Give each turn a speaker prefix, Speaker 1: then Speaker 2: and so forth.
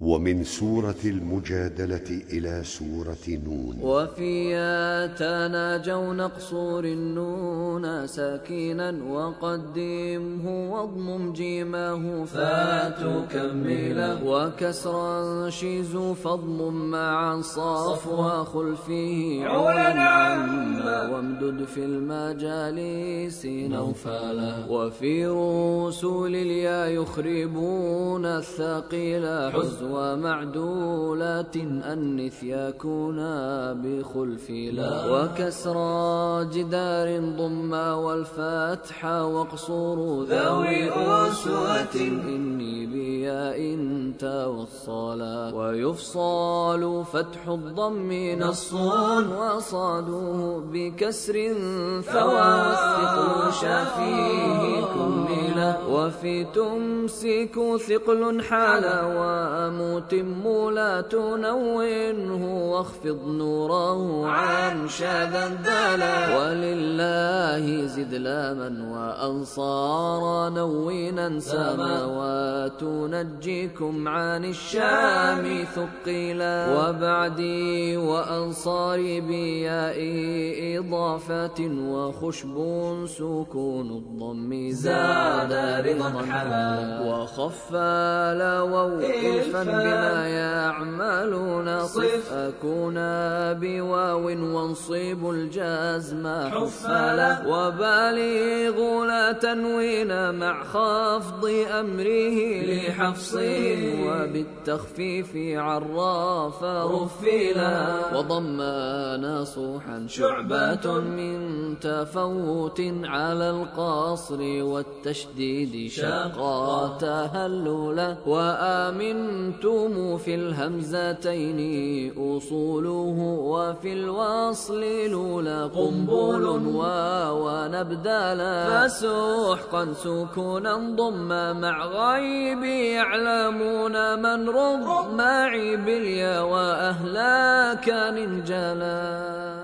Speaker 1: ومن سورة المجادلة إلى سورة نون.
Speaker 2: وفيها تناجوا نقصور النون ساكنا وقدمه واضمم جيمه فتكمله وكسرا شيز فاضمم مع الصاف وخلفه عولا عما. وامدد في المجالس نوفلا. وفي رسول اليا يخربون الثقيل. ومعدولات أنث يكون بخلف لا. وكسرى جدار ضم والفتح واقصر ذوي أسوة. إني بياء توصلا ويفصال فتح الضم نص وصاده بكسر فواثق شافيه كملا وفي تمسك ثقل حالا ومتم لا تنونه واخفض نوره عن شذا الدلا ولله زد لاما وأنصار نوينا سماوات نجيكم عن الشام ثقيلا. وبعدي وأنصاري بياء إضافة وخشب سكون الضم زاد رضا حلا وخفى لووا إلفا. بما يعملون. صف أكون بواو وانصب الجزم. حفلا وبالغ لا تنوين مع خفض أمره لحفص وبالتخفيف عراف رفلا وضم نصوحا شعبة من تفوت على القصر والتشديد شقا تهللا وآمنتم في الهمزتين أصوله وفي الوصل لولا قنبل ونبدالا فسحقا سكونا ضم مع غيب يعلمون من رض معي باليا وأهلا كان جلا